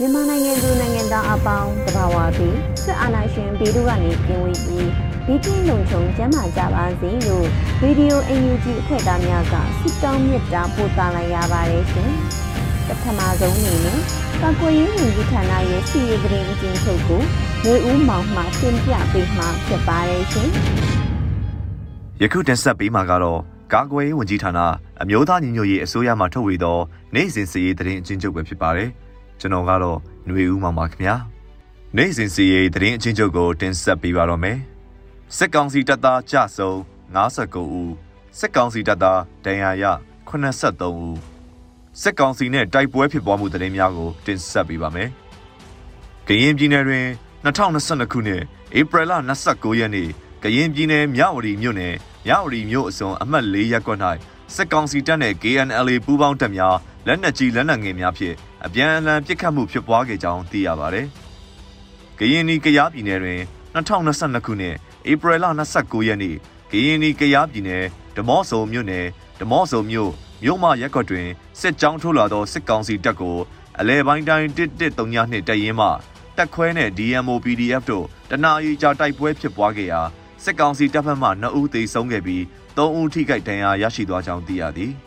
မြန်မာနိုင်ငံသူနိုင်ငံသားအပေါင်းတဘာဝပြီးစစ်အာဏာရှင်ပြည်သူကနေပြင်ဝေးပြီးဒီကင်းလုံခြုံကျန်းမာကြပါစေလို့ဗီဒီယိုအန်ယူဂျီအဖွဲ့သားများကဆုတောင်းမေတ္တာပို့သလိုက်ရပါတယ်ရှင်။ပထမဆုံးအနေနဲ့ကာကွယ်ရေးဝန်ကြီးဌာနရဲ့စီရေးသတင်းအကျဉ်းချုပ်ကိုမျိုးဦးမောင်မှတင်ပြပေးမှာဖြစ်ပါတယ်ရှင်။ယခုတင်ဆက်ပေးမှာကတော့ကာကွယ်ရေးဝန်ကြီးဌာနအမျိုးသားညီညွတ်ရေးအစိုးရမှထုတ်ဝေသောနိုင်စဉ်စီရေးသတင်းအချင်းချုပ်ပဲဖြစ်ပါတယ်။ ကျွန်တော်ကတော့ຫນွေဦးမောင်ပါခင်ဗျာ။နိုင်စဉ်စီရေးသတင်းအချင်းချုပ်ကိုတင်ဆက်ပေးပါတော့မယ်။စစ်ကောင်စီတပ်သားကြဆုံ59ဦးစစ်ကောင်စီတပ်သားဒဏ်ရာရ83ဦးစစ်ကောင်စီနဲ့တိုက်ပွဲဖြစ်ပွားမှုသတင်းများကိုတင်ဆက်ပေးပါမယ်။ကရင်ပြည်နယ်တွင်2022ခုနှစ်ဧပြီလ29ရက်နေ့ကရင်ပြည်နယ်မြဝတီမြို့နယ်မြဝတီမြို့အစုံအမှတ်၄ရပ်ကွက်၌စစ်ကောင်စီတပ်နှင့် KNLA ပူးပေါင်းတပ်များ လက်နက်ကြီးလက်နက်ငယ်များဖြင့်အပြန်အလှန်ပစ်ခတ်မှုဖြစ်ပွားခဲ့ကြောင်းသိရပါသည်။ကရင်နီကရားပြည်နယ်တွင်2022ခုနှစ်ဧပြီလ29ရက်နေ့ကရင်နီကရားပြည်နယ်ဓမော့ဆုံမြို့နယ်ဓမော့ဆုံမြို့မြို့မရက်ကွက်တွင်စစ်ကြောင်းထိုးလာသောစစ်ကောင်စီတပ်ကိုအလဲပိုင်းတိုင်း1132တပ်ရင်းမှတက်ခွဲနဲ့ DMO PDF တို့တနာရီကြာတိုက်ပွဲဖြစ်ပွားခဲ့ရာစစ်ကောင်စီတပ်ဖက်မှ2ဦးသေဆုံးခဲ့ပြီး3ဦးထိခိုက်ဒဏ်ရာရရှိသွားကြောင်းသိရသည်။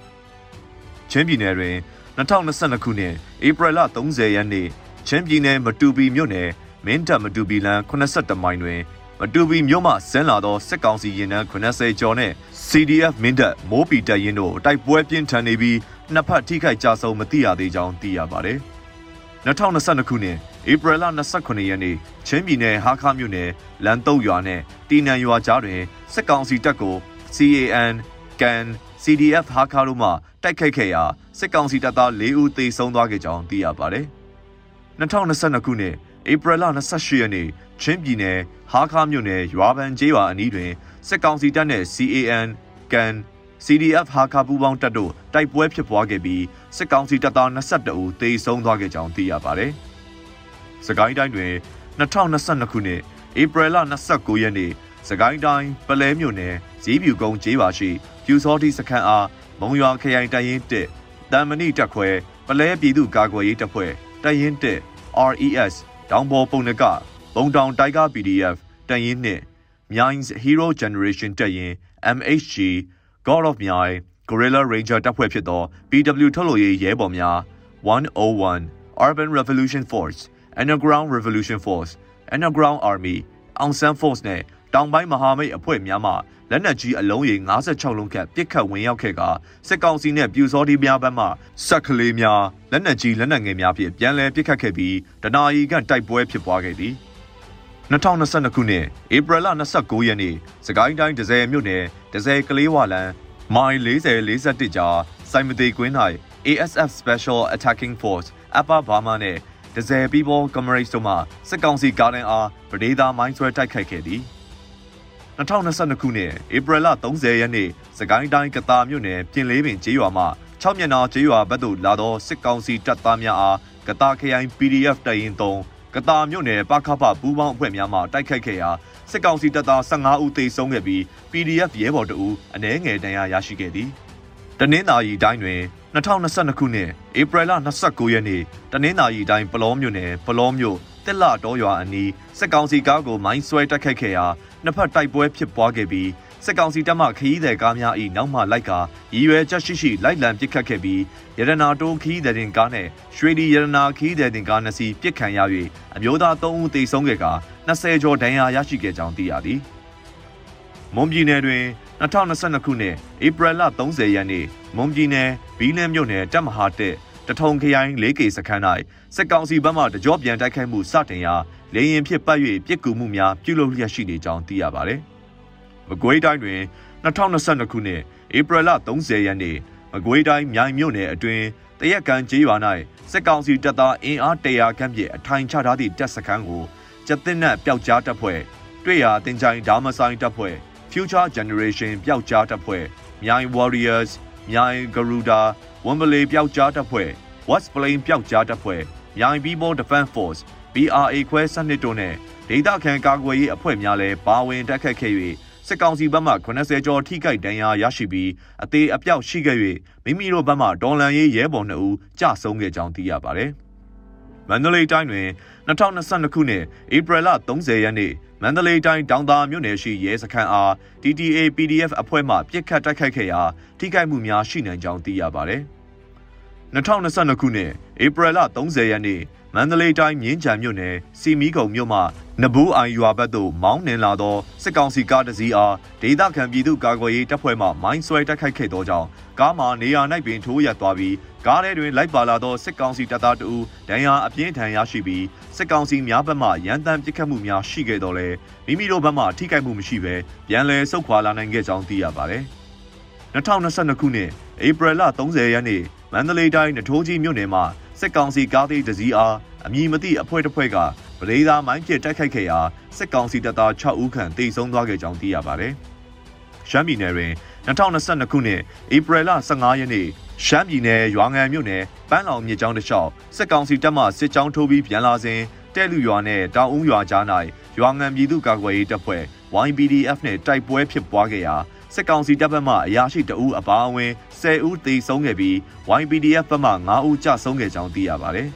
ချင်းပြည်နယ်တွင်2022ခုနှစ်ဧပြီလ30ရက်နေ့ချင်းပြည်နယ်မတူပီမြို့နယ်မင်းတပ်မတူပီလမ်း82မိုင်တွင်မတူပီမြို့မှဆင်းလာသောစစ်ကောင်စီရင်နှန်း80ကျော်နှင့် CDF မင်းတပ်မိုးပီတပ်ရင်းတို့တိုက်ပွဲပြင်းထန်နေပြီးနှစ်ဖက်ထိခိုက်ကြဆုံးမသိရသေးကြောင်းသိရပါသည်။2022ခုနှစ်ဧပြီလ29ရက်နေ့ချင်းပြည်နယ်ဟာခါမြို့နယ်လမ်းတုပ်ရွာနဲ့တီနန်ရွာကြားတွင်စစ်ကောင်စီတပ်ကို CAN ကန် CDF ဟာခါတို့မှ တိုက်ခိုက်ခဲ့ရာစစ်ကောင်စီတပ်သား၄ဦးသေဆုံးသွားခဲ့ကြောင်းသိရပါတယ်။2022ခုနှစ်ဧပြီလ28ရက်နေ့ချင်းပြည်နယ်ဟာခါမြို့နယ်ရွာပန်ကျေးရွာအနီးတွင်စစ်ကောင်စီတပ်နှင့် CAN ကန် CDF ဟာခါပူပေါင်းတပ်တို့တိုက်ပွဲဖြစ်ပွားခဲ့ပြီးစစ်ကောင်စီတပ်သား22ဦးသေဆုံးသွားခဲ့ကြောင်းသိရပါတယ်။စကိုင်းတိုင်းတွင်2022ခုနှစ်ဧပြီလ29ရက်နေ့စကိုင်းတိုင်းပလဲမြို့နယ်ဈေးပြူကုန်းကျေးရွာရှိပြူစောတိစခန်းအား မုံရွာခရိုင်တရင်1တန်မဏိတက်ခွဲပလဲပြည်သူ့ကာကွယ်ရေးတပ်ဖွဲ့တရင်1 RES တောင်ပေါ်ပုံနကဘုံတောင်တိုက်က PDF တရင်2 Mines Hero Generation တက်ရင် MHG God of မြိုင် Gorilla Ranger တပ်ဖွဲ့ဖြစ်သော PW ထုတ်လို့ရေးရဲဘော်များ101 Urban Revolution Force Underground Revolution Force Underground Army အောင်ဆန်း Force နဲ့ တောင်ပိုင်းမဟာမိတ်အဖွဲ့များမှလက်နက်ကြီးအလုံးရေ56လုံးခန့်ပစ်ခတ်ဝင်ရောက်ခဲ့ကစစ်ကောင်စီနဲ့ပြူစောတိများဘက်မှစက်ကလေးများလက်နက်ကြီးလက်နက်ငယ်များဖြင့်ပြန်လည်ပစ်ခတ်ခဲ့ပြီးတနာရီခန့်တိုက်ပွဲဖြစ်ပွားခဲ့သည်2022ခုနှစ်ဧပြီလ29ရက်နေ့စကိုင်းတိုင်းဒဇယ်မြို့နယ်ဒဇယ်ကလေးဝလန်မိုင်40 41ကြားစိုင်မသေးကွင်း၌ ASF Special Attacking Force Upper Burma နဲ့ဒဇယ် People Comrades တို့မှစစ်ကောင်စီကားတန်းအားဗဒေသာမိုင်းဆွဲတိုက်ခိုက်ခဲ့သည် 2022ခုနှစ်ဧပြီလ30ရက်နေ့စကိုင်းတိုင်းကတာမြို့နယ်ပြင်လေးပင်ကျေးရွာမှ6မျက်နှာကျေးရွာဘက်သို့လာသောစစ်ကောင်စီတပ်သားများအားကတာခရိုင် PDF တရင်3ကတာမြို့နယ်ပခဖပူးပေါင်းအဖွဲ့များမှတိုက်ခိုက်ခဲ့ရာစစ်ကောင်စီတပ်သား15ဦးသေဆုံးခဲ့ပြီး PDF ရဲဘော်2ဦးအနည်းငယ်ဒဏ်ရာရရှိခဲ့သည်တနင်္သာရီတိုင်းတွင်2022ခုနှစ်ဧပြီလ29ရက်နေ့တနင်္သာရီတိုင်းပလောမြို့နယ်ပလောမြို့ တက်လာတော်ရွာအနီးစစ်ကောင်စီကားကိုမိုင်းဆွဲတိုက်ခိုက်ခဲ့ရာနှစ်ဖက်တိုက်ပွဲဖြစ်ပွားခဲ့ပြီးစစ်ကောင်စီတပ်မှခရီးသည်ကားများ၏နောက်မှလိုက်ကာရည်ရွယ်ချက်ရှိရှိလိုက်လံပစ်ခတ်ခဲ့ပြီးရတနာတိုးခရီးသည်တင်ကားနဲ့ရွှေဒီရတနာခရီးသည်တင်ကားနှစ်စီးပစ်ခတ်ရ၍အမျိုးသား3ဦးသေဆုံးခဲ့ကာ20ကျော်ဒဏ်ရာရရှိခဲ့ကြောင်းသိရသည်။မွန်ပြည်နယ်တွင်2022ခုနှစ်ဧပြီလ30ရက်နေ့မွန်ပြည်နယ်ဘီလင်းမြို့နယ်တပ်မဟာတက် တထုံခရိုင် 4K စခန်း၌စစ်ကောင်စီဘက်မှတကြောပြန်တိုက်ခိုက်မှုစတင်ရာလေရင်ဖြစ်ပတ်၍ပြစ်ကူမှုများပြုလုပ်လျက်ရှိနေကြောင်းသိရပါသည်။မကွေးတိုင်းတွင်2022ခုနှစ်ဧပြီလ30ရက်နေ့မကွေးတိုင်းမြိုင်မြို့နယ်အတွင်းတရက်ကန်ကျေးရွာ၌စစ်ကောင်စီတပ်သားအင်အား100ခန့်ဖြင့်အထိုင်ချထားသည့်တပ်စခန်းကိုကျက်တင်နက်ပျောက်ကြားတပ်ဖွဲ့တွေ့ရာတင်ကြိုင်ဒါမဆိုင်တပ်ဖွဲ့ Future Generation ပျောက်ကြားတပ်ဖွဲ့မြိုင် Warriors မြိုင် Garuda ဝန်ပလေပျောက်ကြားတပ်ဖွဲ့ West Plain ပျောက်ကြားတပ်ဖွဲ့မြိုင် People Defense Force BRA ခွဲစနစ်တို့နဲ့ဒေသခံကာကွယ်ရေးအဖွဲ့များလည်းပါဝင်တက်ခတ်ခဲ့၍စစ်ကောင်စီဘက်မှ80ကျော်ထိခိုက်ဒဏ်ရာရရှိပြီးအသေးအပြောက်ရှိခဲ့၍မိမိတို့ဘက်မှဒေါ်လန်ရေးရဲဘော်2ဦးကြာဆုံးခဲ့ကြောင်းသိရပါတယ်။မန္တလေးတိုင်းတွင်2022ခုနှစ်ဧပြီလ30ရက်နေ့ မန္တလေးတိုင်းတောင်သာမြို့နယ်ရှိရဲစခန်းအား TTA PDF အဖွဲ့မှပြစ်ခတ်တိုက်ခိုက်ခဲ့ရာထိခိုက်မှုများရှိနိုင်ကြောင်းသိရပါတယ်။2022ခုနှစ်ဧပြီလ30ရက်နေ့ မန္တလေးတိုင်းမြင်းကြံမြို့နယ်စီမီကုံမြို့မှနဘူးအိုင်ရွာဘက်သို့မောင်းနှင်လာသောစစ်ကောင်စီကားတစ်စီးအားဒေသခံပြည်သူကာကွယ်ရေးတပ်ဖွဲ့မှမိုင်းဆွဲတိုက်ခိုက်ခဲ့သောကြောင့်ကားမှာနေရာ၌ပင်ထိုးရက်သွားပြီးကားထဲတွင်လိုက်ပါလာသောစစ်ကောင်စီတပ်သားတဦးဒဏ်ရာအပြင်းထန်ရရှိပြီးစစ်ကောင်စီများဘက်မှရန်တမ်းပစ်ခတ်မှုများရှိခဲ့တော်လဲမိမိတို့ဘက်မှထိခိုက်မှုမရှိဘဲပြန်လည်ဆုတ်ခွာလာနိုင်ခဲ့ကြောင်းသိရပါတယ်။2022ခုနှစ်ဧပြီလ30ရက်နေ့မန္တလေးတိုင်းနထိုးကြီးမြို့နယ်မှာ စစ်ကောင်စီကားသေးတစည်းအားအမည်မသိအဖွဲ့တစ်ဖွဲ့ကပဒေသာမိုင်းပြစ်တိုက်ခိုက်ခဲ့ရာစစ်ကောင်စီတပ်သား6ဦးခန့်တိတ်ဆုံးသွားခဲ့ကြောင်းသိရပါတယ်။ရှမ်းပြည်နယ်တွင်2022ခုနှစ်ဧပြီလ15ရက်နေ့ရှမ်းပြည်နယ်ရွာငံမြို့နယ်ပန်းလောင်မြစ်ကြောင်းတစ်လျှောက်စစ်ကောင်စီတပ်မှစစ်ကြောင်းထိုးပြီးပြန်လာစဉ်တဲလူရွာနဲ့တောင်ဦးရွာကြား၌ရွာငံပြည်သူ့ကာကွယ်ရေးတပ်ဖွဲ့ YPDF နဲ့တိုက်ပွဲဖြစ်ပွားခဲ့ရာ စစ်ကောင်စီတပ်ဘက်မှအရာရှိတအူးအပါအဝင်10ဦးသေဆုံးခဲ့ပြီး YPDF ဘက်မှ9ဦးကြဆုံးခဲ့ကြောင်းသိရပါတယ်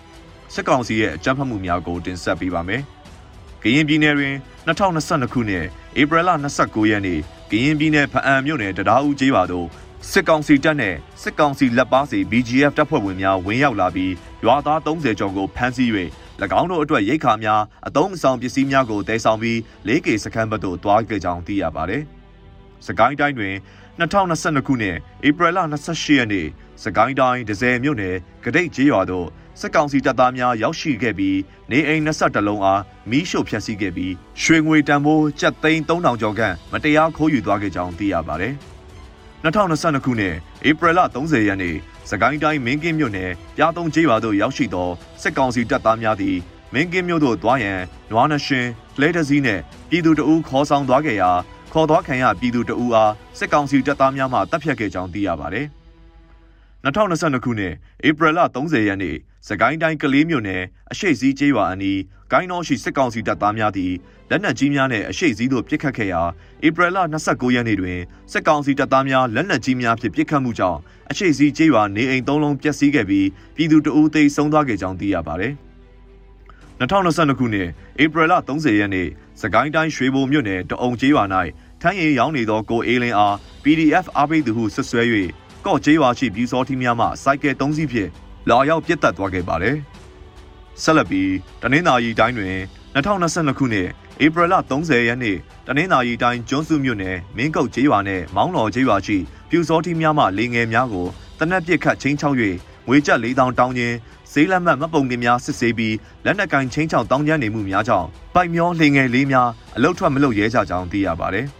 ။စစ်ကောင်စီရဲ့အကြမ်းဖက်မှုများကိုတင်ဆက်ပေးပါမယ်။ကရင်ပြည်နယ်တွင်2022ခုနှစ်ဧပြီလ29ရက်နေ့ကရင်ပြည်နယ်ဖအံမြို့နယ်တရားဦးကျေးရွာသို့စစ်ကောင်စီတပ်နဲ့စစ်ကောင်စီလက်ပါစီ BGF တပ်ဖွဲ့ဝင်များဝင်ရောက်လာပြီးရွာသား30ကျော်ကိုဖမ်းဆီး၍၎င်းတို့အတွက်ရိတ်ခါများအသုံးအဆောင်ပစ္စည်းများကိုတဲဆောင်ပြီး 4K စခန်းဘက်သို့တွားခဲ့ကြောင်းသိရပါတယ်။ စကိုင်းတိုင်းတွင်2022ခုနှစ်ဧပြီလ28ရက်နေ့စကိုင်းတိုင်းဒဇယ်မြို့နယ်ဂဒိတ်ကျေးရွာသို့စစ်ကောင်စီတပ်သားများရောက်ရှိခဲ့ပြီးနေအိမ်22လုံးအားမီးရှို့ဖျက်ဆီးခဲ့ပြီးရွှေငွေတန်ဖိုးကျပ်သိန်း3000ကျော်ခန့်မတရားခိုးယူသွားခဲ့ကြောင်းသိရပါတယ်။2022ခုနှစ်ဧပြီလ30ရက်နေ့စကိုင်းတိုင်းမင်းကင်းမြို့နယ်ပြားတုံးကျေးရွာသို့ရောက်ရှိသောစစ်ကောင်စီတပ်သားများသည်မင်းကင်းမြို့သို့သွားရန်နွားနှရှင်လဲတစည်းနှင့်ပြည်သူတအူးခေါ်ဆောင်သွားခဲ့ရာ ခေါ်သွားခံရပြည်သူတအူးအားစစ်ကောင်စီတပ်သားများမှတပ်ဖြတ်ခဲ့ကြောင်းသိရပါသည်။2022ခုနှစ်ဧပြီလ30ရက်နေ့စကိုင်းတိုင်းကလေးမြို့နယ်အရှိတ်စည်းကျေးရွာအနီးကိုင်းတော်ရှိစစ်ကောင်စီတပ်သားများသည်လက်နက်ကြီးများနဲ့အရှိတ်စည်းသို့ပစ်ခတ်ခဲ့ရာဧပြီလ29ရက်နေ့တွင်စစ်ကောင်စီတပ်သားများလက်နက်ကြီးများဖြင့်ပစ်ခတ်မှုကြောင့်အရှိတ်စည်းကျေးရွာနေအိမ်၃လုံးပျက်စီးခဲ့ပြီးပြည်သူတအူးသိမ်းဆုံးသွားခဲ့ကြောင်းသိရပါသည်။ 2022ခုနှစ်ဧပြီလ30ရက်နေ့စကိုင်းတိုင်းရွှေဘုံမြို့နယ်တအုံကျေးရွာ၌ထမ်းရင်ရောင်းနေသောကိုအေးလင်းအား PDF အားပေးသူဟုဆွဆွဲ၍ကော့ကျေးရွာရှိပြည်စောထီးများမှစိုက်ကယ်၃စီးဖြင့်လာရောက်ပြစ်တက်သွားခဲ့ပါတယ်။ဆက်လက်ပြီးတနင်္သာရီတိုင်းတွင်2022ခုနှစ်ဧပြီလ30ရက်နေ့တနင်္သာရီတိုင်းကျွန်းစုမြို့နယ်မင်းကုတ်ကျေးရွာနဲ့မောင်းတော်ကျေးရွာရှိပြူစောထီးများမှလေငယ်များကိုတနက်ပစ်ခတ်ချင်းချောက်၍ ငွေကျပ်၄000တောင်းခြင်းဈေးလက်မှတ်မပုံတင်များစစ်ဆေးပြီးလက်နက်ကင်ချင်းချောက်တောင်းကျမ်းနေမှုများကြောင့်ပိုက်မျောလေငယ်လေးများအလုတ်ထွက်မလုတ်ရဲကြကြောင်းသိရပါတယ်။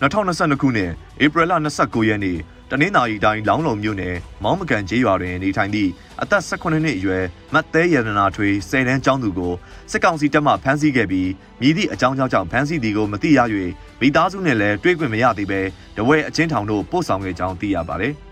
2022ခုနှစ်ဧပြီလ29ရက်နေ့တနင်္သာရီတိုင်းလောင်းလုံမြို့နယ်မောင်းမကန်ကျေးရွာတွင်နေထိုင်သည့်အသက်18နှစ်အရွယ်မတ်သေးရတနာထွေဆယ်တန်းကျောင်းသူကိုစစ်ကောင်စီတပ်မှဖမ်းဆီးခဲ့ပြီးမြည်သည့်အကြောင်းကြောင့်ဖမ်းဆီးသည်ကိုမသိရ၍မိသားစုနဲ့လည်းတွေ့ခွင့်မရသေးဘဲတဝဲအချင်းထောင်တို့ပို့ဆောင်ခဲ့ကြောင်းသိရပါတယ်။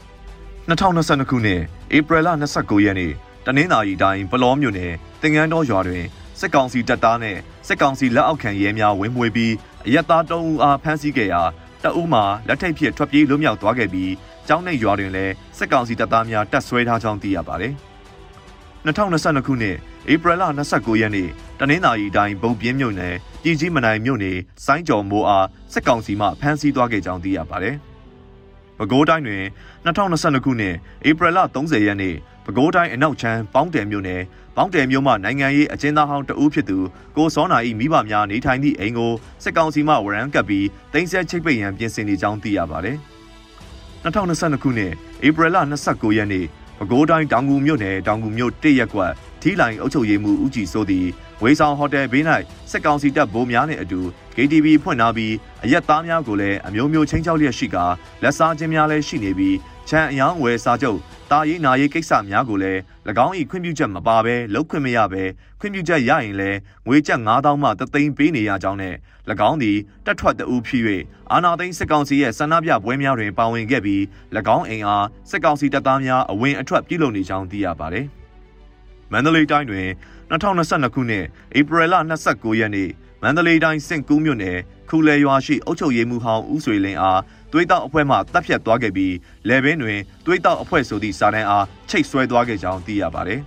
2022ခုနှစ်ဧပြီလ29ရက်နေ့တနင်္သာရီတိုင်းပလောမြို့နယ်တင်ငန်းတော်ရွာတွင်စစ်ကောင်စီတပ်သားနဲ့စစ်ကောင်စီလက်အောက်ခံရဲများဝင်မွေပြီးအရက်သားတုံးဦးအားဖမ်းဆီးခဲ့ရာတအူးမှာလက်ထိပ်ဖြစ်ထွက်ပြေးလွတ်မြောက်သွားခဲ့ပြီးကျောင်းနဲ့ရွာတွင်လည်းစစ်ကောင်စီတပ်သားများတပ်ဆွဲထားကြောင်းသိရပါတယ်။2022ခုနှစ်ဧပြီလ29ရက်နေ့တနင်္သာရီတိုင်းဘုံပြင်းမြို့နယ်ပြည်ကြီးမနိုင်မြို့နယ်စိုင်းကျော်မိုးအားစစ်ကောင်စီမှဖမ်းဆီးသွားခဲ့ကြောင်းသိရပါတယ်။ ပဲခူးတိုင်းတွင်2022ခုနှစ်ဧပြီလ30ရက်နေ့ပဲခူးတိုင်းအနောက်ချမ်းပေါင်းတယ်မြို့နယ်ပေါင်းတယ်မြို့မှနိုင်ငံရေးအကျဉ်းသားဟောင်းတဦးဖြစ်သူကိုစောနာ၏မိဘများနေထိုင်သည့်အိမ်ကိုစစ်ကောင်စီမှဝရမ်းကပ်ပြီးတင်ဆက်ချိတ်ပိတ်ရန်ပြင်ဆင်နေကြောင်းသိရပါတယ်။2022ခုနှစ်ဧပြီလ29ရက်နေ့ပဲခူးတိုင်းတောင်ငူမြို့နယ်တောင်ငူမြို့တရက်ကွက်ထီလိုင်အုပ်ချုပ်ရေးမှူးဦးကြည်စိုးသည် ဝေဆောင်ဟိုတယ်ဘေး၌စစ်ကောင်စီတပ်ဗိုလ်များနှင့်အတူ KTV ဖွင့်ထားပြီးအရက်သားများကိုလည်းအမျိုးမျိုးချင်းချောက်လျက်ရှိကာလက်စားခြင်းများလည်းရှိနေပြီးချမ်းအယောင်ဝယ်စားချုပ်တာရေးနာရေးကိစ္စများကိုလည်း၎င်း၏ခွင့်ပြုချက်မပါဘဲလုပ်ခွင့်မရဘဲခွင့်ပြုချက်ရရင်လည်းငွေကျပ်9000မှ3သိန်းပေးနေရကြောင်းနဲ့၎င်းသည်တက်ထွက်တအူဖြစ်၍အာနာသိန်းစစ်ကောင်စီရဲ့ဆန္ဒပြပွဲများတွင်ပါဝင်ခဲ့ပြီး၎င်းအိမ်အားစစ်ကောင်စီတပ်သားများအဝင်အထွက်ပြုလုပ်နေကြောင်းသိရပါတယ်။မန္တလေးတိုင်းတွင် 2022ခုနှစ်ဧပြီလ29ရက်နေ့မန္တလေးတိုင်းစင့်ကူးမြို့နယ်ခူလဲရွာရှိအုပ်ချုပ်ရေးမှူးဟောင်းဦးဆွေလင်းအားသွေးတောက်အဖွဲ့မှတပ်ဖြတ်သွားခဲ့ပြီးလယ်ဘင်းတွင်သွေးတောက်အဖွဲ့ဆိုသည့်စာတန်းအားချိတ်ဆွဲသွားခဲ့ကြောင်းသိရပါတယ်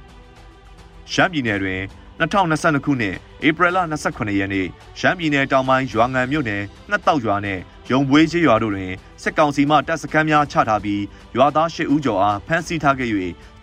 ။ရှမ်းပြည်နယ်တွင်2022ခုနှစ်ဧပြီလ28ရက်နေ့ရှမ်းပြည်နယ်တောင်ပိုင်းရွာငံမြို့နယ်ငှက်တောက်ရွာနှင့်ရုံပွေးချေးရွာတို့တွင်စစ်ကောင်စီမှတပ်စခန်းများချထားပြီးရွာသား၈ဦးကျော်အားဖမ်းဆီးထားခဲ့၍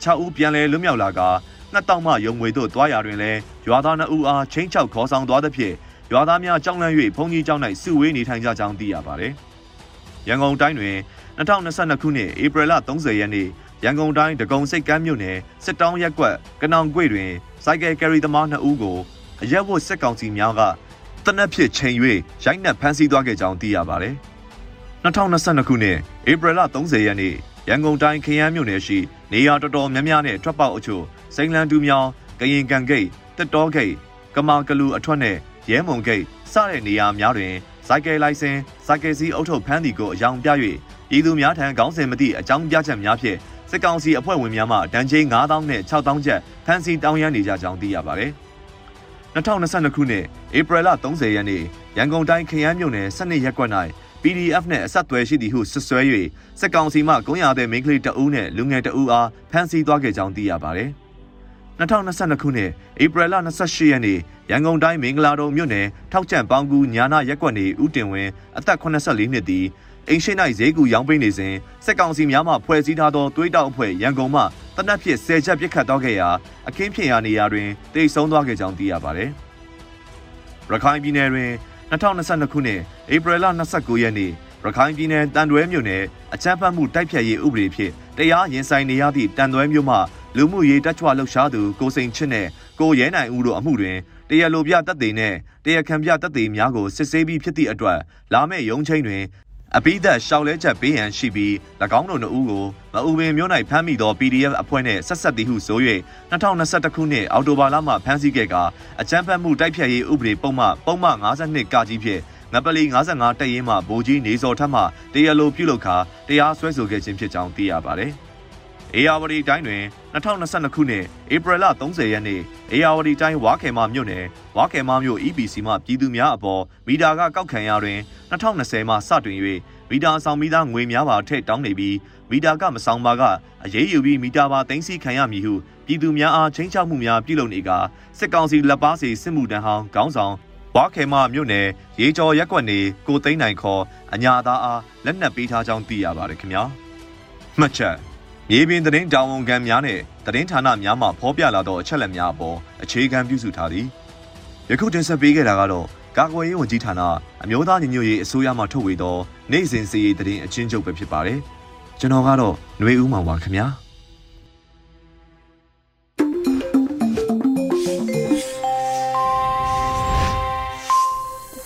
6ဦးပြန်လည်လွတ်မြောက်လာကာ ငှက်တောက်မှရုံငွေတို့တွားရာတွင်လည်းရွာသား2ဦးအားချင်းချောက်ခေါ်ဆောင်သွားသဖြင့်ရွာသားများကြောက်လန့်၍ဘုံကြီးကျောင်း၌စုဝေးနေထိုင်ကြကြောင်းသိရပါသည်။ရန်ကုန်တိုင်းတွင်2022ခုနှစ်ဧပြီလ30ရက်နေ့ရန်ကုန်တိုင်းဒဂုံစိတ်ကမ်းမြို့နယ်စစ်တောင်းရက်ကွက်ကနောင်ကွေတွင်စိုက်ကယ်ကယ်ရီသမား2ဦးကိုအရက်ဝတ်စစ်ကောင်စီများကတနက်ဖြစ်ချိန်၍ရိုက်နှက်ဖမ်းဆီးသွားခဲ့ကြောင်းသိရပါသည်။2022ခုနှစ်ဧပြီလ30ရက်နေ့ ရန်ကုန်တိုင်းခရမ်းမြို့နယ်ရှိနေရာတော်တော်များများနဲ့ထွက်ပေါက်အချို့စိန်လန်းတူမြောင်ကရင်ကန်ဂိတ်တက်တော်ဂိတ်ကမာကလူအထွတ်နဲ့ရဲမုံဂိတ်စတဲ့နေရာများတွင်စိုက်ကယ်လိုင်စင်စိုက်ကယ်စီးအုပ်ထုပ်ဖမ်းသည်ကိုအယောင်ပြ၍ပြည်သူများထံခေါင်းစဉ်မသည့်အကြောင်းပြချက်များဖြင့်စစ်ကောင်စီအဖွဲ့ဝင်များမှတန်ချိန်9000နဲ့6000ကျပ်ဖမ်းဆီးတောင်းရမ်းနေကြကြောင်းသိရပါသည်။2022ခုနှစ်ဧပြီလ30ရက်နေ့ရန်ကုန်တိုင်းခရမ်းမြို့နယ်12ရပ်ကွက်၌ PDF နဲ့အဆက်အသွယ်ရှိသည်ဟုဆွဆွဲ၍စစ်ကောင်စီမှကုန်းရတဲ့မိန်းကလေးတအူးနဲ့လူငယ်တအူးအားဖမ်းဆီးသွားခဲ့ကြောင်းသိရပါသည်။2022ခုနှစ်ဧပြီလ28ရက်နေ့ရန်ကုန်တိုင်းမင်္ဂလာတုံမြို့နယ်ထောက်ကျန့်ပေါင်းကူညာနာရက်ကွက်နေဦးတင်ဝင်းအသက်84နှစ်သည်အိမ်ရှိ၌ဈေးကူရောင်းပေးနေစဉ်စက်ကောင်စီများမှဖွဲ့စည်းထားသောသွေးတောက်အဖွဲ့ရန်ကုန်မှတနက်ဖြစ်10ချက်ပစ်ခတ်တော့ခဲ့ရာအခင်းဖြစ်ရာနေရာတွင်တိတ်ဆုံးသွားခဲ့ကြောင်းသိရပါသည်။ရခိုင်ပြည်နယ်တွင် 2022ခုနှစ်ဧပြီလ29ရက်နေ့ရခိုင်ပြည်နယ်တန်တွဲမြို့နယ်အချမ်းဖတ်မှုတိုက်ဖြတ်ရေးဥပဒေဖြင့်တရားရင်ဆိုင်နေရသည့်တန်တွဲမြို့မှလူမှုရေးတက်ကြွလှုပ်ရှားသူကိုစိန်ချစ်နဲ့ကိုရဲနိုင်ဦးတို့အမှုတွင်တရားလိုပြတပ်သေးနဲ့တရားခံပြတပ်သေးများကိုစစ်ဆေးပြီးဖြစ်သည့်အတွက်လာမယ့်ရုံးချိန်တွင် အပိသက်ရှောက်လဲချက်ပေးရန်ရှိပြီး၎င်းတို့နှစ်ဦးကိုမအူပင်မြို့၌ဖမ်းမိသော PDF အဖွဲ့နှင့်ဆက်ဆက်သည်ဟုဆို၍2021ခုနှစ်အောက်တိုဘာလမှဖမ်းဆီးခဲ့ကာအကြမ်းဖက်မှုတိုက်ဖျက်ရေးဥပဒေပုံမှန်ပုံမှန်52ကကြီးဖြင့်ငပလီ55တပ်ရင်းမှဗိုလ်ကြီးနေစော်ထက်မှတရားလိုပြုလုပ်ခါတရားစွဲဆိုခဲ့ခြင်းဖြစ်ကြောင်းသိရပါသည်။ အေယာဝတီတိုင်းတွင်2022ခုနှစ်ဧပြီလ30ရက်နေ့အေယာဝတီတိုင်းဝါခေမာမြို့နယ်ဝါခေမာမြို့ EPC မှပြည်သူများအပေါ်မီတာကကောက်ခံရတွင်2020မှစတွင်၍မီတာဆောင်ပြီးသားငွေများပါထည့်တောင်းနေပြီးမီတာကမဆောင်ပါကအရေးယူပြီးမီတာပါတင်စီခံရမည်ဟုပြည်သူများအားချင်းချောက်မှုများပြုလုပ်နေကစစ်ကောင်စီလက်ပါစီစစ်မှုတန်းဟောင်းခေါင်းဆောင်ဝါခေမမြို့နယ်ရေကျော်ရက်ကွက်နေကိုသိန်းနိုင်ခေါ်အညာသားအားလက်နက်ပေးထားကြောင်းသိရပါတယ်ခင်ဗျာမှတ်ချက် မြေပြင်သတင်းတာဝန်ခံများနဲ့သတင်းဌာနများမှဖော်ပြလာသောအချက်အလက်များအပေါ်အခြေခံပြုစုထားသည်ယခုတင်ဆက်ပေးခဲ့တာကတော့ကာကွယ်ရေးဝန်ကြီးဌာနအမျိုးသားညီညွတ်ရေးအစိုးရမှထုတ်ဝေသောနိုင်စဉ်စီရေးသတင်းအချင်းချုပ်ပဲဖြစ်ပါတယ်ကျွန်တော်ကတော့ຫນွေဦးမောင်ပါခင်ဗျာ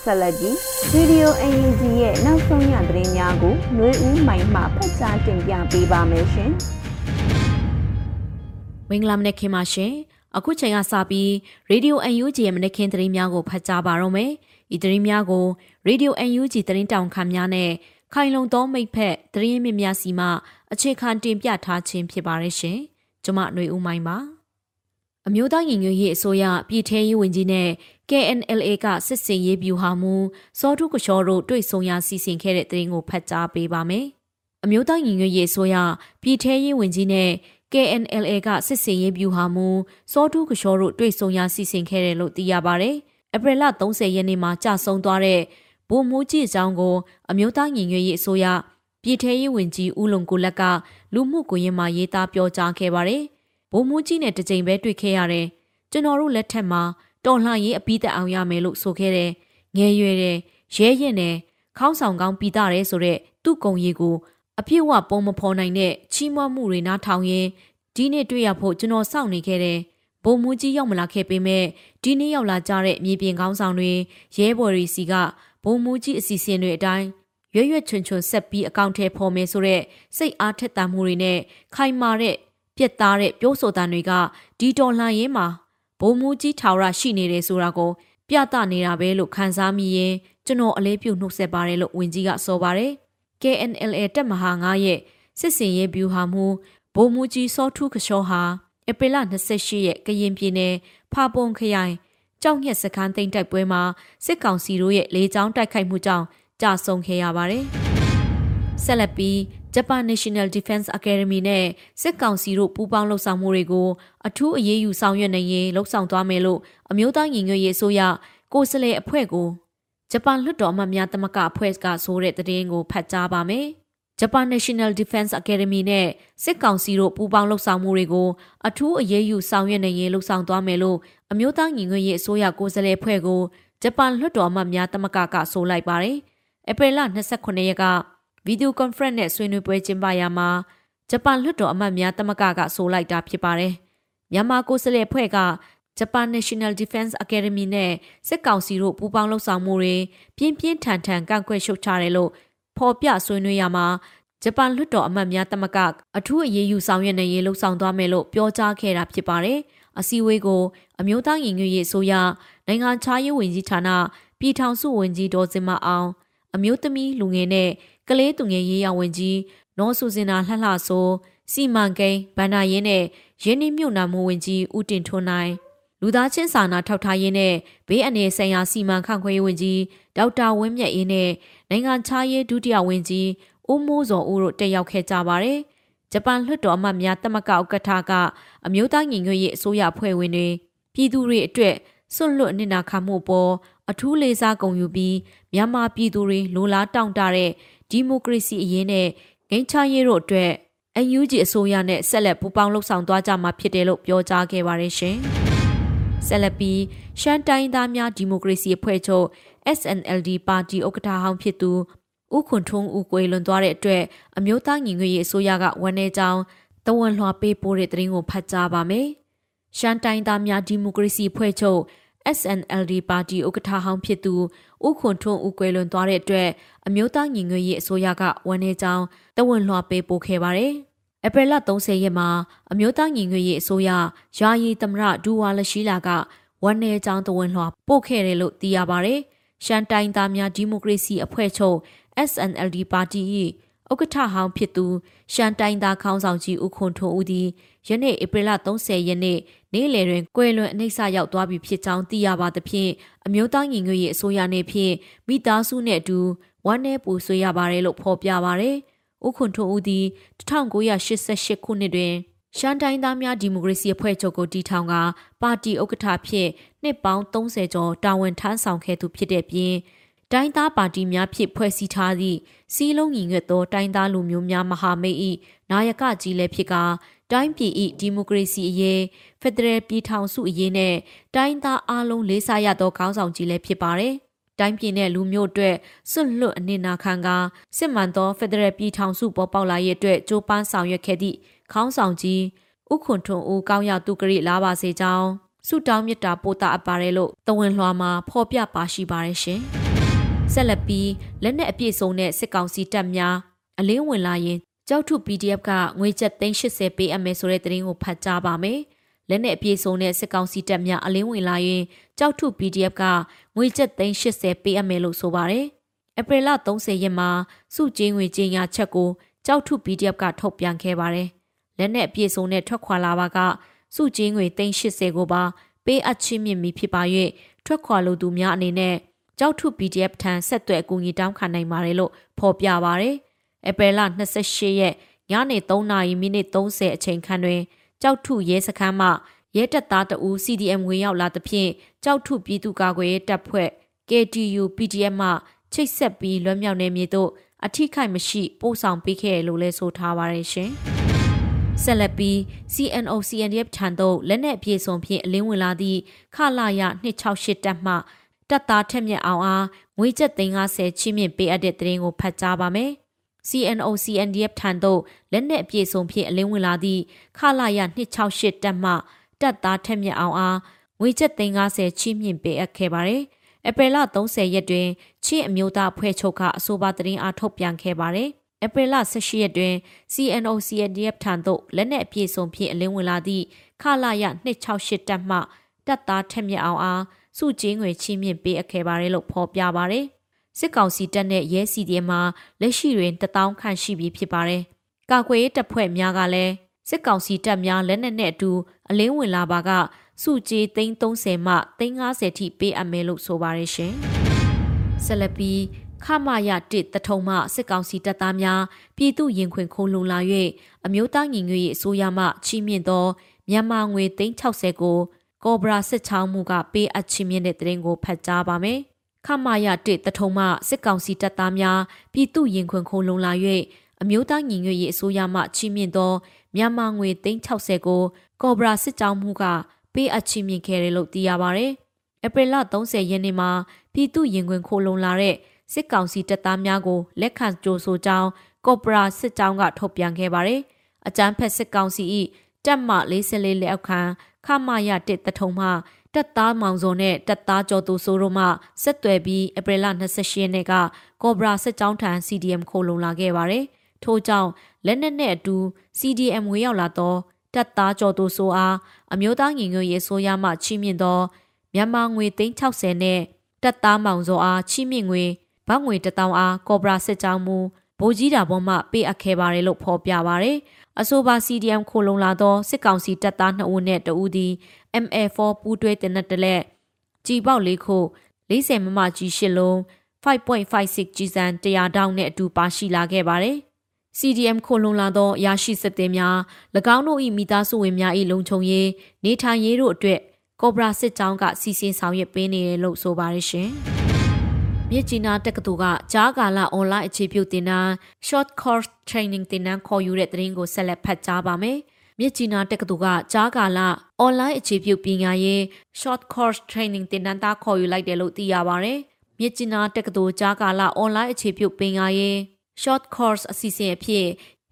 ဆက်လက်ပြီး Radio UNG ရဲ့နောက်ဆုံးရသတင်းများကိုຫນွေဦးမိုင်မှဖတ်ကြားတင်ပြပေးပါမယ်ရှင်။ မင်္ဂလာမနက်ခင်းပါရှင်အခုချိန်ကစပြီး Radio UNG ရဲ့မနက်ခင်းသတင်းများကိုဖတ်ကြားပါတော့မယ်ဤသတင်းများကို Radio UNG သတင်းတောင်ခံများနဲ့ခိုင်လုံသောမိတ်ဖက်သတင်းမြင့်များစီမှအခြေခံတင်ပြထားခြင်းဖြစ်ပါရဲ့ရှင်ကျွန်မຫນွေဦးမိုင်းပါ အမျိုးသားညီညွတ်ရေးအစိုးရပြည်ထရေးဝန်ကြီးနဲ့ KNLA ကစစ်စင်ရေးဗျူဟာမှူးစောထုကချောတို့တွေ့ဆုံရစီစဉ်ခဲ့တဲ့သတင်းကိုဖတ်ကြားပေးပါမယ်။အမျိုးသားညီညွတ်ရေးအစိုးရပြည်ထရေးဝန်ကြီးနဲ့ KNLA ကစစ်စင်ရေးဗျူဟာမှူးစောတူးကရှောတို့တွေ့ဆုံရစီစဉ်ခဲ့တယ်လို့သိရပါတယ်။ဧပြီလ30ရက်နေ့မှာကြာဆုံးသွားတဲ့ဗိုလ်မှူးကြီးအကြောင်းကိုအမျိုးသားညီညွတ်ရေးအစိုးရပြည်ထရေးဝန်ကြီးဦးလုံကိုလက်ကလူမှုကွန်ရက်မှာရေးသားပြောကြားခဲ့ပါတယ်။ ဗိုလ်မှူးကြီးနဲ့တစ်ကြိမ်ပဲတွေ့ခဲ့ရတယ်။ကျွန်တော်တို့လက်ထက်မှာတော်လှန်ရေးအပိသက်အောင်ရမယ်လို့ဆိုခဲ့တယ်။ငယ်ရွယ်တယ်၊ရဲရင်တယ်ခေါင်းဆောင်ကောင်းပြီးသားတယ်ဆိုတဲ့သူ့ကုံရီကိုအပြည့်အဝပုံမဖော်နိုင်တဲ့ချီးမွမ်းမှုတွေနားထောင်ရင်ဒီနေ့တွေ့ရဖို့ကျွန်တော်စောင့်နေခဲ့တယ်။ဘုံမူကြီးရောက်မလာခဲ့ပေမဲ့ဒီနေ့ရောက်လာကြတဲ့မြေပြင်ကောင်းဆောင်တွေရဲဘော်တွေစီကဘုံမူကြီးအစီအစဉ်တွေအတိုင်းရွရွချွန်ချွန်ဆက်ပြီးအကောင့်ထဲပေါ်မယ်ဆိုတဲ့စိတ်အားထက်သန်မှုတွေနဲ့ခိုင်မာတဲ့ ပြက်သားတဲ့ပြောဆိုတန်တွေကဒီတော်လှန်ရေးမှာဘုံမူကြီးထာဝရရှိနေတယ်ဆိုတာကို ပြသနေတာပဲလို့ခံစားမိရင်ကျွန်တော်အလေးပြုနှုတ်ဆက်ပါတယ်လို့ဝင်ကြီးကဆိုပါတယ်။ KNLA တက်မဟာ9ရဲ့စစ်စင်ရေးဗျူဟာမှုဗိုလ်မှူးကြီးစောထူးခရှောဟာဧပြီလ28ရက်ကရင်ပြည်နယ်ဖာပုံခရိုင်ကြောက်ညက်စခန်းသိမ်းတိုက်ပွဲမှာစစ်ကောင်စီတို့ရဲ့လေကြောင်းတိုက်ခိုက်မှုကြောင့်ကြာဆုံးခဲ့ရပါတယ်။ဆက်လက်ပြီး Japan National Defense Academy နဲ့စစ်ကောင်စီတို့ပူးပေါင်းလှုပ်ဆောင်မှုတွေကိုအထူးအရေးယူဆောင်ရွက်နိုင်ရင်လှုပ်ဆောင်သွားမယ်လို့အမျိုးသားညီညွတ်ရေးအစိုးရကိုယ်စားလှယ်အဖွဲ့ကိုဂျပန်လွှတ်တော်အမတ်များတမကအဖွဲ့ကဆိုတဲ့သတင်းကိုဖတ်ကြားပါမယ်။ Japan National Defense Academy နဲ့စစ်ကောင်စီတို့ပူးပေါင်းလှုပ်ဆောင်မှုတွေကိုအထူးအရေးယူဆောင်ရွက်နိုင်ရေးလှုပ်ဆောင်သွားမယ်လို့အမျိုးသားညီညွတ်ရေးအစိုးရကိုယ်စားလှယ်အဖွဲ့ကိုဂျပန်လွှတ်တော်အမတ်များတမကကဆိုလိုက်ပါတယ်။ဧပြီလ29ရက်က ဗီဒီယိုကွန်ဖရင့်နဲ့ဆွေးနွေးပွဲကျင်းပရာမှာဂျပန်လွှတ်တော်အမတ်များတမကကဆိုလိုက်တာဖြစ်ပါတယ်။မြန်မာကိုယ်စားလှယ်အဖွဲ့က Japan National Defense Academy နဲ့စစ်ကောင်စီတို့ပူးပေါင်းလှုပ်ဆောင်မှုတွေပြင်းပြင်းထန်ထန်ကန့်ကွက်ရှုတ်ချတယ်လို့ဖော်ပြဆွေးနွေးရမှာဂျပန်လွှတ်တော်အမတ်များတမကအထူးအရေးယူဆောင်ရွက်နေရေးလှုပ်ဆောင်သွားမယ်လို့ပြောကြားခဲ့တာဖြစ်ပါတယ်။အစည်းအဝေးကိုအမျိုးသားရင်ငွေရေးအစိုးရနိုင်ငံခြားရေးဝန်ကြီးဌာနပြည်ထောင်စုဝန်ကြီးဒေါ်စင်မအောင်အမျိုးသမီးလူငယ်နဲ့ ကလေးသူငယ်ရေးရဝန်ကြီးနော်စုစင်နာလှလှဆိုစီမံကိန်းဗန္ဒာရင်းနဲ့ရင်းနှီးမြှုပ်နှံမှုဝန်ကြီးဦးတင်ထွန်းနိုင်လူသားချင်းစာနာထောက်ထားရေးနဲ့ဘေးအန္တရာယ်ဆိုင်ရာစီမံခန့်ခွဲရေးဝန်ကြီးဒေါက်တာဝင်းမြတ်အေးနဲ့နိုင်ငံခြားရေးဒုတိယဝန်ကြီးဦးမိုးစောဦးတို့တက်ရောက်ခဲ့ကြပါတယ်။ဂျပန်လွှတ်တော်အမတ်များတမကဥက္ကဋ္ဌကအမျိုးသားညီညွတ်ရေးအစိုးရအဖွဲ့ဝင်တွေပြည်သူတွေအတွက်စွန့်လွတ်အနစ်နာခံမှုပေါ်အထူးလေးစားဂုဏ်ယူပြီးမြန်မာပြည်သူတွေလိုလားတောင့်တတဲ့ ဒီမိုကရေစီအရေးနဲ့ဂိမ်းချရေးတို့အတွက်အန်ယူဂျီအစိုးရနဲ့ဆက်လက်ပူးပေါင်းလှုပ်ဆောင်သွားကြမှာဖြစ်တယ်လို့ပြောကြားခဲ့ပါတယ်ရှင်။ဆက်လက်ပြီးရှမ်းတိုင်းသားများဒီမိုကရေစီအဖွဲ့ချုပ် SNLD ပါတီဥက္ကဋ္ဌဟောင်းဖြစ်သူဦးခွန်ထွန်းဦးကိုလွန်သွားတဲ့အတွက်အမျိုးသားညီညွတ်ရေးအစိုးရကဝန်내ကြောင်းတဝန်လွှာပေးပို့တဲ့သတင်းကိုဖတ်ကြားပါမယ်။ရှမ်းတိုင်းသားများဒီမိုကရေစီအဖွဲ့ချုပ် SNLD ပါတီဥက္ကဋ္ဌဟောင်းဖြစ်သူဦးခွန်ထွန်းဦးကွယ်လွန်သွားတဲ့အတွက်အမျိုးသားညီညွတ်ရေးအစိုးရကဝန်내ကြောင်းတဝန်လွှာပေးပို့ခဲ့ပါတယ်။ဧပြီလ30ရက်မှာအမျိုးသားညီညွတ်ရေးအစိုးရယာယီသမရဒူဝါလရှိလာကဝန်내အကြောင်းတဝန်လွှာပို့ခဲ့တယ်လို့သိရပါဗျ။ရှမ်းတိုင်းသားများဒီမိုကရေစီအဖွဲ့ချုပ် SNLD ပါတီ၏ဥက္ကဋ္ဌဟောင်းဖြစ်သူရှမ်းတိုင်းသားခေါင်းဆောင်ကြီးဦးခွန်ထွန်းဦးသည်ယနေ့ဧပြီလ30ရက်နေ့ နေ့လယ်တွင်ကွယ်လွန်အနှိမ့်ဆရောက်သွားပြီဖြစ်ကြောင်းသိရပါသဖြင့်အမျိုးသားညီညွတ်ရေးအစိုးရနှင့်ဖြင့်မိသားစုနှင့်အတူဝမ်းနည်းပူဆွေးရပါတယ်လို့ဖော်ပြပါရယ်။ဦးခွန်ထွန်းဦးသည်1988ခုနှစ်တွင်ရှမ်းတိုင်းသားများဒီမိုကရေစီအဖွဲ့ချုပ်ကိုတည်ထောင်ကပါတီဥက္ကဋ္ဌဖြစ်နှစ်ပေါင်း30ကျော်တာဝန်ထမ်းဆောင်ခဲ့သူဖြစ်တဲ့ပြင်တိုင်းသားပါတီများဖြစ်ဖွဲ့စည်းထားသည့်စီးလုံးညီညွတ်သောတိုင်းသားလူမျိုးများမဟာမိတ်၏နာယကကြီးလည်းဖြစ်က တိုင်းပြည်၏ဒီမိုကရေစီအရေးဖက်ဒရယ်ပြည်ထောင်စုအရေးနဲ့တိုင်းသားအလုံးလေးစားရသောခေါင်းဆောင်ကြီးလည်းဖြစ်ပါတယ်။တိုင်းပြည်နဲ့လူမျိုးအတွက်စွန့်လွတ်အနစ်နာခံကစစ်မှန်သောဖက်ဒရယ်ပြည်ထောင်စုပေါ်ပေါက်လာရေးအတွက်ကြိုးပမ်းဆောင်ရွက်ခဲ့သည့်ခေါင်းဆောင်ကြီးဥခွန်ထွန်းဦးကောင်းရသူကရိလာပါစေကြောင်းဆုတောင်းမြတ်တာပို့တာအပ်ပါတယ်လို့တဝန်လွှာမှာဖော်ပြပါရှိပါတယ်ရှင်။ဆက်လက်ပြီးလက်နက်အပြည့်စုံတဲ့စစ်ကောင်စီတပ်များအလင်းဝင်လာရင် ကြောက်ထု PDF ကငွေကျပ်380ပေးအပ်မယ်ဆိုတဲ့သတင်းကိုဖတ်ကြားပါမယ်။လက်နက်အပြည့်စုံတဲ့စစ်ကောင်စီတပ်များအလင်းဝင်လာရင်ကြောက်ထု PDF ကငွေကျပ်သိန်း80ပေးအပ်မယ်လို့ဆိုပါတယ်။ဧပြီလ30ရက်မှာစုကျင်းငွေကြေးညာချက်ကိုကြောက်ထု PDF ကထုတ်ပြန်ခဲ့ပါတယ်။လက်နက်အပြည့်စုံတဲ့ထွက်ခွာလာပါကစုကျင်းငွေသိန်း80ကိုပါပေးအပ်ချင်းမြင့်ပြီဖြစ်ပါ၍ထွက်ခွာလိုသူများအနေနဲ့ကြောက်ထု PDF ထံဆက်သွယ်အကူအညီတောင်းခံနိုင်ပါတယ်လို့ဖော်ပြပါတယ်။ ဧပြီလ28ရက်ငညနေ3နာရီမိနစ်30အချိန်ခန့်တွင်ကြောက်ထုရဲစခန်းမှရဲတပ်သားတအူ CDM ဝင်ရောက်လာသဖြင့်ကြောက်ထုပြည်သူ့ကာကွယ်ရေးတပ်ဖွဲ့ KTU PDF မှချိတ်ဆက်ပြီးလွတ်မြောက်နေမည်သို့အထိခိုက်မရှိပို့ဆောင်ပေးခဲ့လို့လည်းဆိုထားပါတယ်ရှင်။ဆက်လက်ပြီး CNO CNDF ထံသို့လက်နက်ပြေဆုံးဖြင့်အလင်းဝင်လာသည့်ခလာရ268တပ်မှတပ်သားထက်မြက်အောင်အားငွေကျပ်350ချင်းမြင့်ပေးအပ်တဲ့တရင်ကိုဖတ်ကြားပါမယ်။ CNO CNDF ထံသို့လက်နက်အပြည့်စုံဖြင့်အလင်းဝင်လာသည့်ခလာရ268တပ်မှတပ်သားထက်မြက်အောင်အားငွေကျပ်350ချီးမြှင့်ပေးအပ်ခဲ့ပါတယ်။ဧပြီလ30ရက်တွင်ချင်းအမျိုးသားအဖွဲ့ချုပ်ကအဆိုပါသတင်းအားထုတ်ပြန်ခဲ့ပါတယ်။ဧပြီလ18ရက်တွင် CNO CNDF ထံသို့လက်နက်အပြည့်စုံဖြင့်အလင်းဝင်လာသည့်ခလာရ268တပ်မှတပ်သားထက်မြက်အောင်အားစုကျင်းငွေချီးမြှင့်ပေးအပ်ခဲ့ပါတယ်လို့ဖော်ပြပါတယ်။ စစ်ကောင်စီတပ်နဲ့ရဲစီဒီမှာလက်ရှိတွင်တထောင်ခန့်ရှိပြီဖြစ်ပါတယ်။ကာကွယ်ရေးတပ်ဖွဲ့များကလည်းစစ်ကောင်စီတပ်များလက်နက်နဲ့အတူအလင်းဝင်လာပါကစုကြေး330မှ350ထိပေးအပ်မယ်လို့ဆိုပါရရှင်။ဆက်လက်ပြီးခမရတစ်တထုံမှစစ်ကောင်စီတပ်သားများပြည်သူရင်ခွင်ခိုးလုံလာ၍အမျိုးသားညီညွတ်ရေးအစိုးရမှချီးမြှင့်သောမြန်မာငွေ360ကိုကောဘရာစစ်ချောင်းမှုကပေးအပ်ချီးမြှင့်တဲ့တရင်ကိုဖတ်ကြားပါမယ်။ ခမရတစ်တထုံမှစစ်ကောင်စီတပ်သားများပြည်သူရင်ခွင်ခိုးလုံလာ၍အမျိုးသားညီညွတ်ရေးအစိုးရမှချီးမြှင့်သောမြန်မာငွေ360ကိုကောဘရာစစ်ကြောင်းမှုကပေးအပ်ချီးမြှင့်ခဲ့တယ်လို့သိရပါဗျ။ဧပြီလ30ရက်နေ့မှာပြည်သူရင်ခွင်ခိုလုံလာတဲ့စစ်ကောင်စီတပ်သားများကိုလက်ခံကြိုဆိုကြောင်းကော့ပရာစစ်ကြောင်းကထုတ်ပြန်ခဲ့ပါတယ်။အကြမ်းဖက်စစ်ကောင်စီ၏တပ်မ44လက်အောက်ခံခမာရတစ်တထုံမှ တပ်သားမောင်စုံနဲ့တပ်သားကျော်သူဆိုတို့မှဆက်သွယ်ပြီးဧပြီလ28ရက်နေ့ကကော့ဘရာစစ်ကြောင်းထံ CDM ခိုလုံလာခဲ့ပါတယ်။ထို့ကြောင့်လက်နက်နဲ့အတူ CDM ဝေရောက်လာသောတပ်သားကျော်သူဆိုအားအမျိုးသားညီညွတ်ရေးဆိုရမှချီးမြှင့်သောမြန်မာငွေ360နဲ့တပ်သားမောင်စောအားချီးမြှင့်ငွေဘတ်ငွေ1000အားကောဘရာစစ်ကြောင်းမူဗိုလ်ကြီးတာပေါ်မှပေးအပ်ခဲ့ပါတယ်လို့ဖော်ပြပါရယ် အဆိုပါ CDM ခိုလုံလာသောစစ်ကောင်စီတပ်သား2ဦးနဲ့2ဦးသည် MA4 ပူးတွဲတင်တဲ့တလက်ကြီးပေါက်လေးခု40မမကြီးရှစ်လုံး5.56ကြီးစံ100တောင်းနဲ့အတူပါရှိလာခဲ့ပါတယ်။ CDM ခိုလုံလာသောရရှိစစ်သည်များ၎င်းတို့၏မိသားစုဝင်များ၏လုံခြုံရေးနေထိုင်ရေးတို့အတွက်ကော့ဘရာစစ်ကြောင်းကစီစဉ်ဆောင်ရွက်ပေးနေတယ်လို့ဆိုပါရရှင်။ မြစ်ကြီးနားတက္ကသိုလ်ကကြားကာလအွန်လိုင်းအခြေပြုသင်တန်း short course training သင်တန်းခေါ်ယူတဲ့သတင်းကိုဆက်လက်ဖတ်ကြားပါမယ်။မြစ်ကြီးနားတက္ကသိုလ်ကကြားကာလအွန်လိုင်းအခြေပြုပညာရေး short course training သင်တန်းသားခေါ်ယူလိုက်တယ်လို့သိရပါဗျ။မြစ်ကြီးနားတက္ကသိုလ်ကြားကာလအွန်လိုင်းအခြေပြုပညာရေး short course အစီအစဉ်အဖြစ်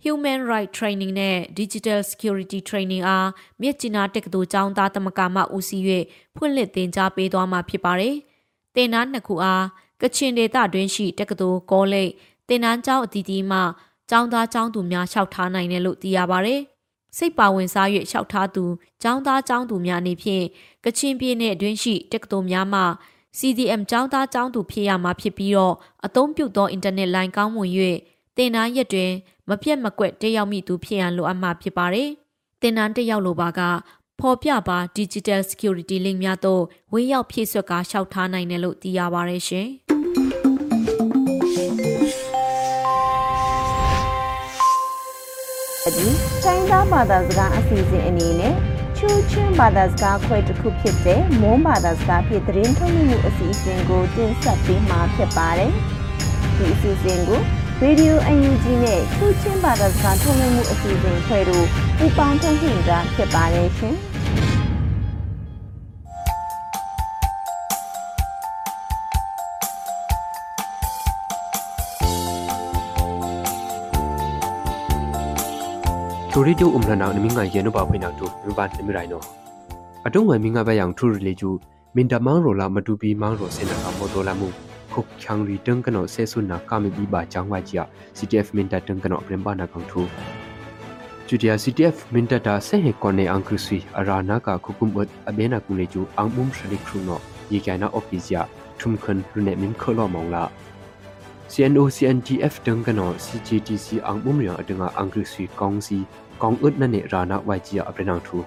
Human Right Training နဲ့ Digital Security Training အားမြစ်ကျနာတက္ကသိုလ်ကျောင်းသားသမဂ္ဂမှဦးစီး၍ဖွင့်လှစ်သင်ကြားပေးသွားမှာဖြစ်ပါတယ်။သင်တန်းနှစ်ခုအား ကချင်ဒေသတွင်းရှိတက္ကသိုလ်ကောလိပ်သင်တန်းကျောင်းအသီးသီးမှကျောင်းသားကျောင်းသူများလျှောက်ထားနိုင်တယ်လို့သိရပါတယ်။စိတ်ပါဝင်စား၍လျှောက်ထားသူကျောင်းသားကျောင်းသူများအနေဖြင့်ကချင်ပြည်နယ်အတွင်းရှိတက္ကသိုလ်များမှ CDM ကျောင်းသားကျောင်းသူဖြစ်ရမှာဖြစ်ပြီးတော့အသုံးပြုသောအင်တာနက်လိုင်းကောင်းမွန်၍တင်နန်းရက်တွင် မပြတ်မကွက်တက်ရောက်မိသူဖြစ်ရန်လိုအပ်မှာဖြစ်ပါတယ်။တင်နန်းတက်ရောက်လိုပါက ဖော်ပြပါ Digital Security Link များသို့ဝင်ရောက်ဖြည့်ဆွတ်ကာရှောက်ထားနိုင်တယ်လို့သိရပါတယ်ရှင်။ဒီတိုင်းသားဘာသာစကားအစီအစဉ်အနေနဲ့ချူချင်းဘာသာစကားခွဲတစ်ခုဖြစ်တဲ့မွန်းဘာသာစကားဖြင့်သတင်းထုတ်လွှင့်မှုအစီအစဉ်ကိုတင်ဆက်ပေးမှာဖြစ်ပါတယ်။ဒီအစီအစဉ်ကို Radio UNG နဲ့ချူချင်းဘာသာစကားထုတ်လွှင့်မှုအစီအစဉ်ခွဲတို့ပူးပေါင်းထုတ်လွှင့်တာဖြစ်ပါတယ်ရှင်။ ထိုရီတိုအုံလနာနမင်းငါယေနဘာဖိနာတူမြဘန်နမရိုင်နောအတုံဝဲမင်းငါဘယံထူရီလေကျူမင်တမောင်ရိုလာမတူပီမောင်ရိုစေနာကမောဒိုလာမှုခုတ်ချောင်ရီတန်ကနောဆေဆုနာကာမီဘီဘာချောင်းဝါကြီး CTF မင်တတန်ကနောပရမ်ဘာနာကောင်ထူကျူတီယာ CTF မင်တတာဆေဟေကောနေအန်ကရစီအရာနာကာခုကုမ်ဝတ်အဘေနာကုလေကျူအန်မုံရှလိခရုနောယေကျနာအော့ဖီဇီယာထုမ်ခွန်ရနေမင်ခေါ်လောမောင်လာ CNO CNGF တန်ကနော CGTC အန်မုံရအတငါအန်ကရစီကောင်စီကောင်ဥဒနနေရာနာဝိုင်ဂျီယာအပရနန်ထူ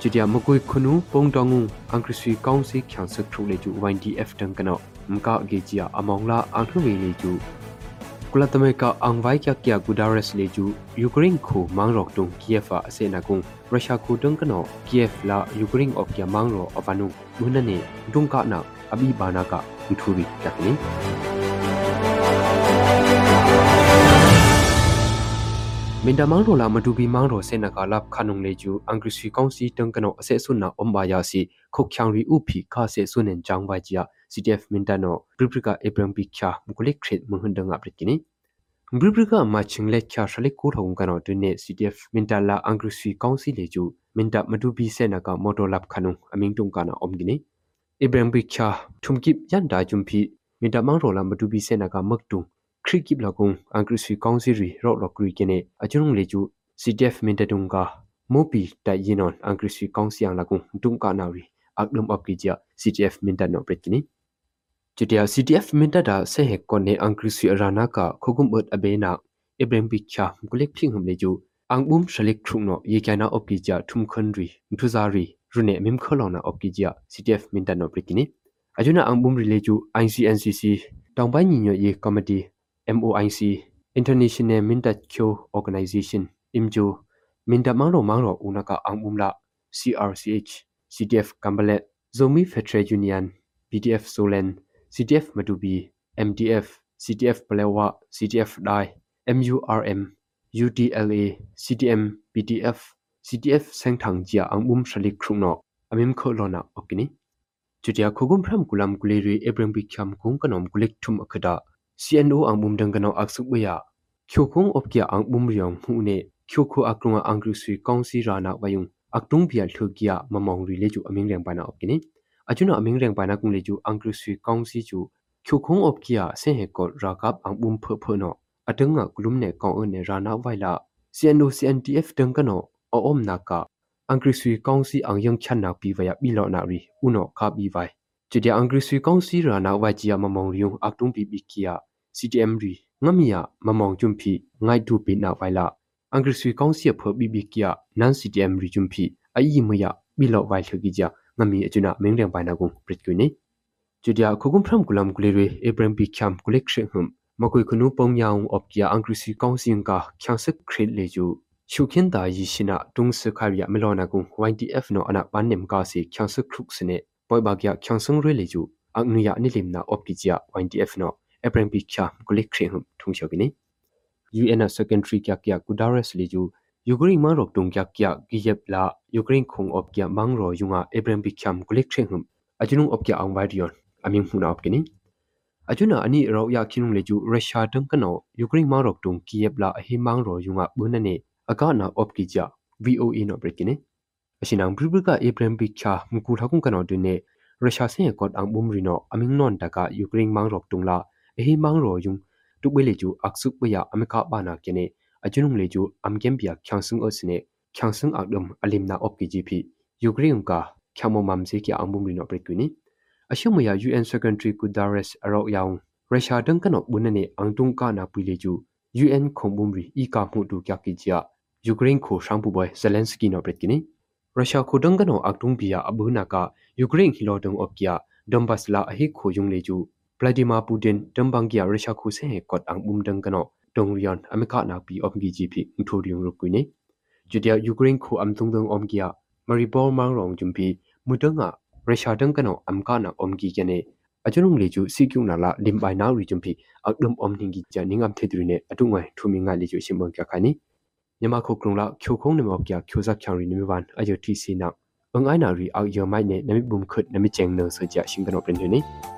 ကျူတီယာမကွေခနူပုံတောင်းငုအန်ကရစီကောင်စီချန်စခထူလေကျူ YDF တန်ကနောမကဂေဂျီယာအမောင်လာအန်ထူဝေလေကျူ Kulatameka angvai kya kya gudares leju Ukraine khu mangrok tung Kiev a asena kung Russia khu tung kano Kiev la Ukraine of kya mangro avanu munane tung ka na abi bana ka uthuri yakni Minda mangro la madubi mangro sena ka lap khanung leju angriswi kaunsi tung kano ase sunna ombaya si khokhyang ri uphi kha se sunen jangba jia CTF Mintano Bribrika Abraham Bikha Mukulik Kret Muhundang Abrikini Bribrika Maching Le Kya Shalik Ko Thong Kano Dune CTF Mintala Angriswi Council Leju Minta Madubi Senaka Motolap Kanu Aming Tung Kana Omgini Abraham Bikha Thumkip Yanda Jumpi Minta Mangrola Madubi Senaka Maktung Krikip Lagong Angriswi Council Ri Rok Lokri Kene Ajunung Leju CTF Mintatunga Mopi Ta Yinon Angriswi Council Yang Lagong Tung Kana Ri Akdum Apkija CTF Mintano Pretkini Chutia CTF minta da se he konne angkrisi arana ka khogum ut abena Ibrahim Bikha gulek thing hum leju angbum shalik thungno yekana opkija thum khandri mthuzari rune mim kholona opkija CTF minta no prikini ajuna angbum rileju ICNCC tongbai nyinyo ye committee MOIC International Minta Kyo Organization IMJO Minta mangro mangro unaka angbumla CRCH CTF Kambalet Zomi Federal Union BDF Solen CTF Madubi, MDF, CTF Palewa, CTF Dai, MURM, UTLA, CTM, BTF, CTF Sengthang Jia Angbum Shalik Krungno, Amim Kholona Okini. Chutia Khogum Phram Kulam Kuleri Ebrem Bikham Kung Kanom Kulik Thum Akada, CNO Angbum Dangano Aksukweya, Kyokung Opkia Angbum Ryong Hune, Kyoko Akrunga Angru Sui Kongsi Rana Wayung, Aktung Pia Thugia Mamong Rileju Aming Reng Bana Okini. achuna aming reng bana kung leju angkru sui kongsi chu khyukhong op kia se he ko rakap ang bum pho pho no atanga kulum ne kong ne rana waila cno cntf dang kano o om naka angkru sui kongsi ang yang chan na pi waya bi lo na ri uno kha bi vai chidia angkru sui kongsi rana wa ji mamong riung aktung bi bi kia ctm ri ngamia mamong chumpi ngai tu pi na waila angkru sui kongsi pho bi bi kia nan ctm ri chumpi ai mya bi lo wai thgi ja ngami achuna mengreng paina gung pritkuni chudia khogum phram kulam kulere abraham bi kham kulek hum makoi khunu pomyaung opkia angkrisi kaungsing ka khyangsek khret leju shukhin da yi shina tung se kharya melona gung ydf no ana panem ka se khyangsek kruk sene poi ba kya khyangsang re leju agnuya nilimna opkijia ydf no abraham bi kham kulek hum thungshogini un secondary kya kya kudares leju Ukraine ma rok tung kya kya giyep la Ukraine khong op kya mang ro yunga Abraham Bikham kulik theng hum ajunung op kya ang ba dion aming huna op kini ajuna ani ro ya khinung le ju Russia tung kano Ukraine ma rok tung Kiev la hi mang ro yunga bunane aga na op ki ja VOA no brekini asinang bribrika Abraham Bikha mku thakung kano dune Russia se kot ang bum rino aming non taka Ukraine mang rok tung la hi mang ro yung tukbele ju aksuk bya ameka bana kene ajunung leju amkempia kyangsung osne kyangsung akdum alimna opki gp ukraine ka khyamo mamse ki ambum rino prekwini ashumaya un secretary kudares aro yaung russia dangkano bunane angtung ka na pileju un khongbumri i ka mu du kya ki jia ukraine ko shangpu boy zelensky no prekwini russia ko dangkano aktung bia abuna ka ukraine hilo dong opkia donbas la ahi kho yung leju vladimir putin dambangya russia ko se kot angbum dangkano donglian ameka na pi omgi ji phi nthodiung rukuine judia ukraine khu amtung dong omgia maribor mangrong jumpi mudanga russia dang kano amka na omgi kene ajunung leju sikyu na la limbai na ri jumpi akdum omningi ja ningam thedrine atungai thumi nga leju simbang kya khani nyama khu krung la khyo khong ne mok kya khyo za khyang ri nimi wan ayo ti si na ang ai na ri ak yo mai ne nami bum khut nami cheng no so ja singano pren ni ni ba phina nimi wan ni bo sa ni lai number ဒီကနေ့ကတော့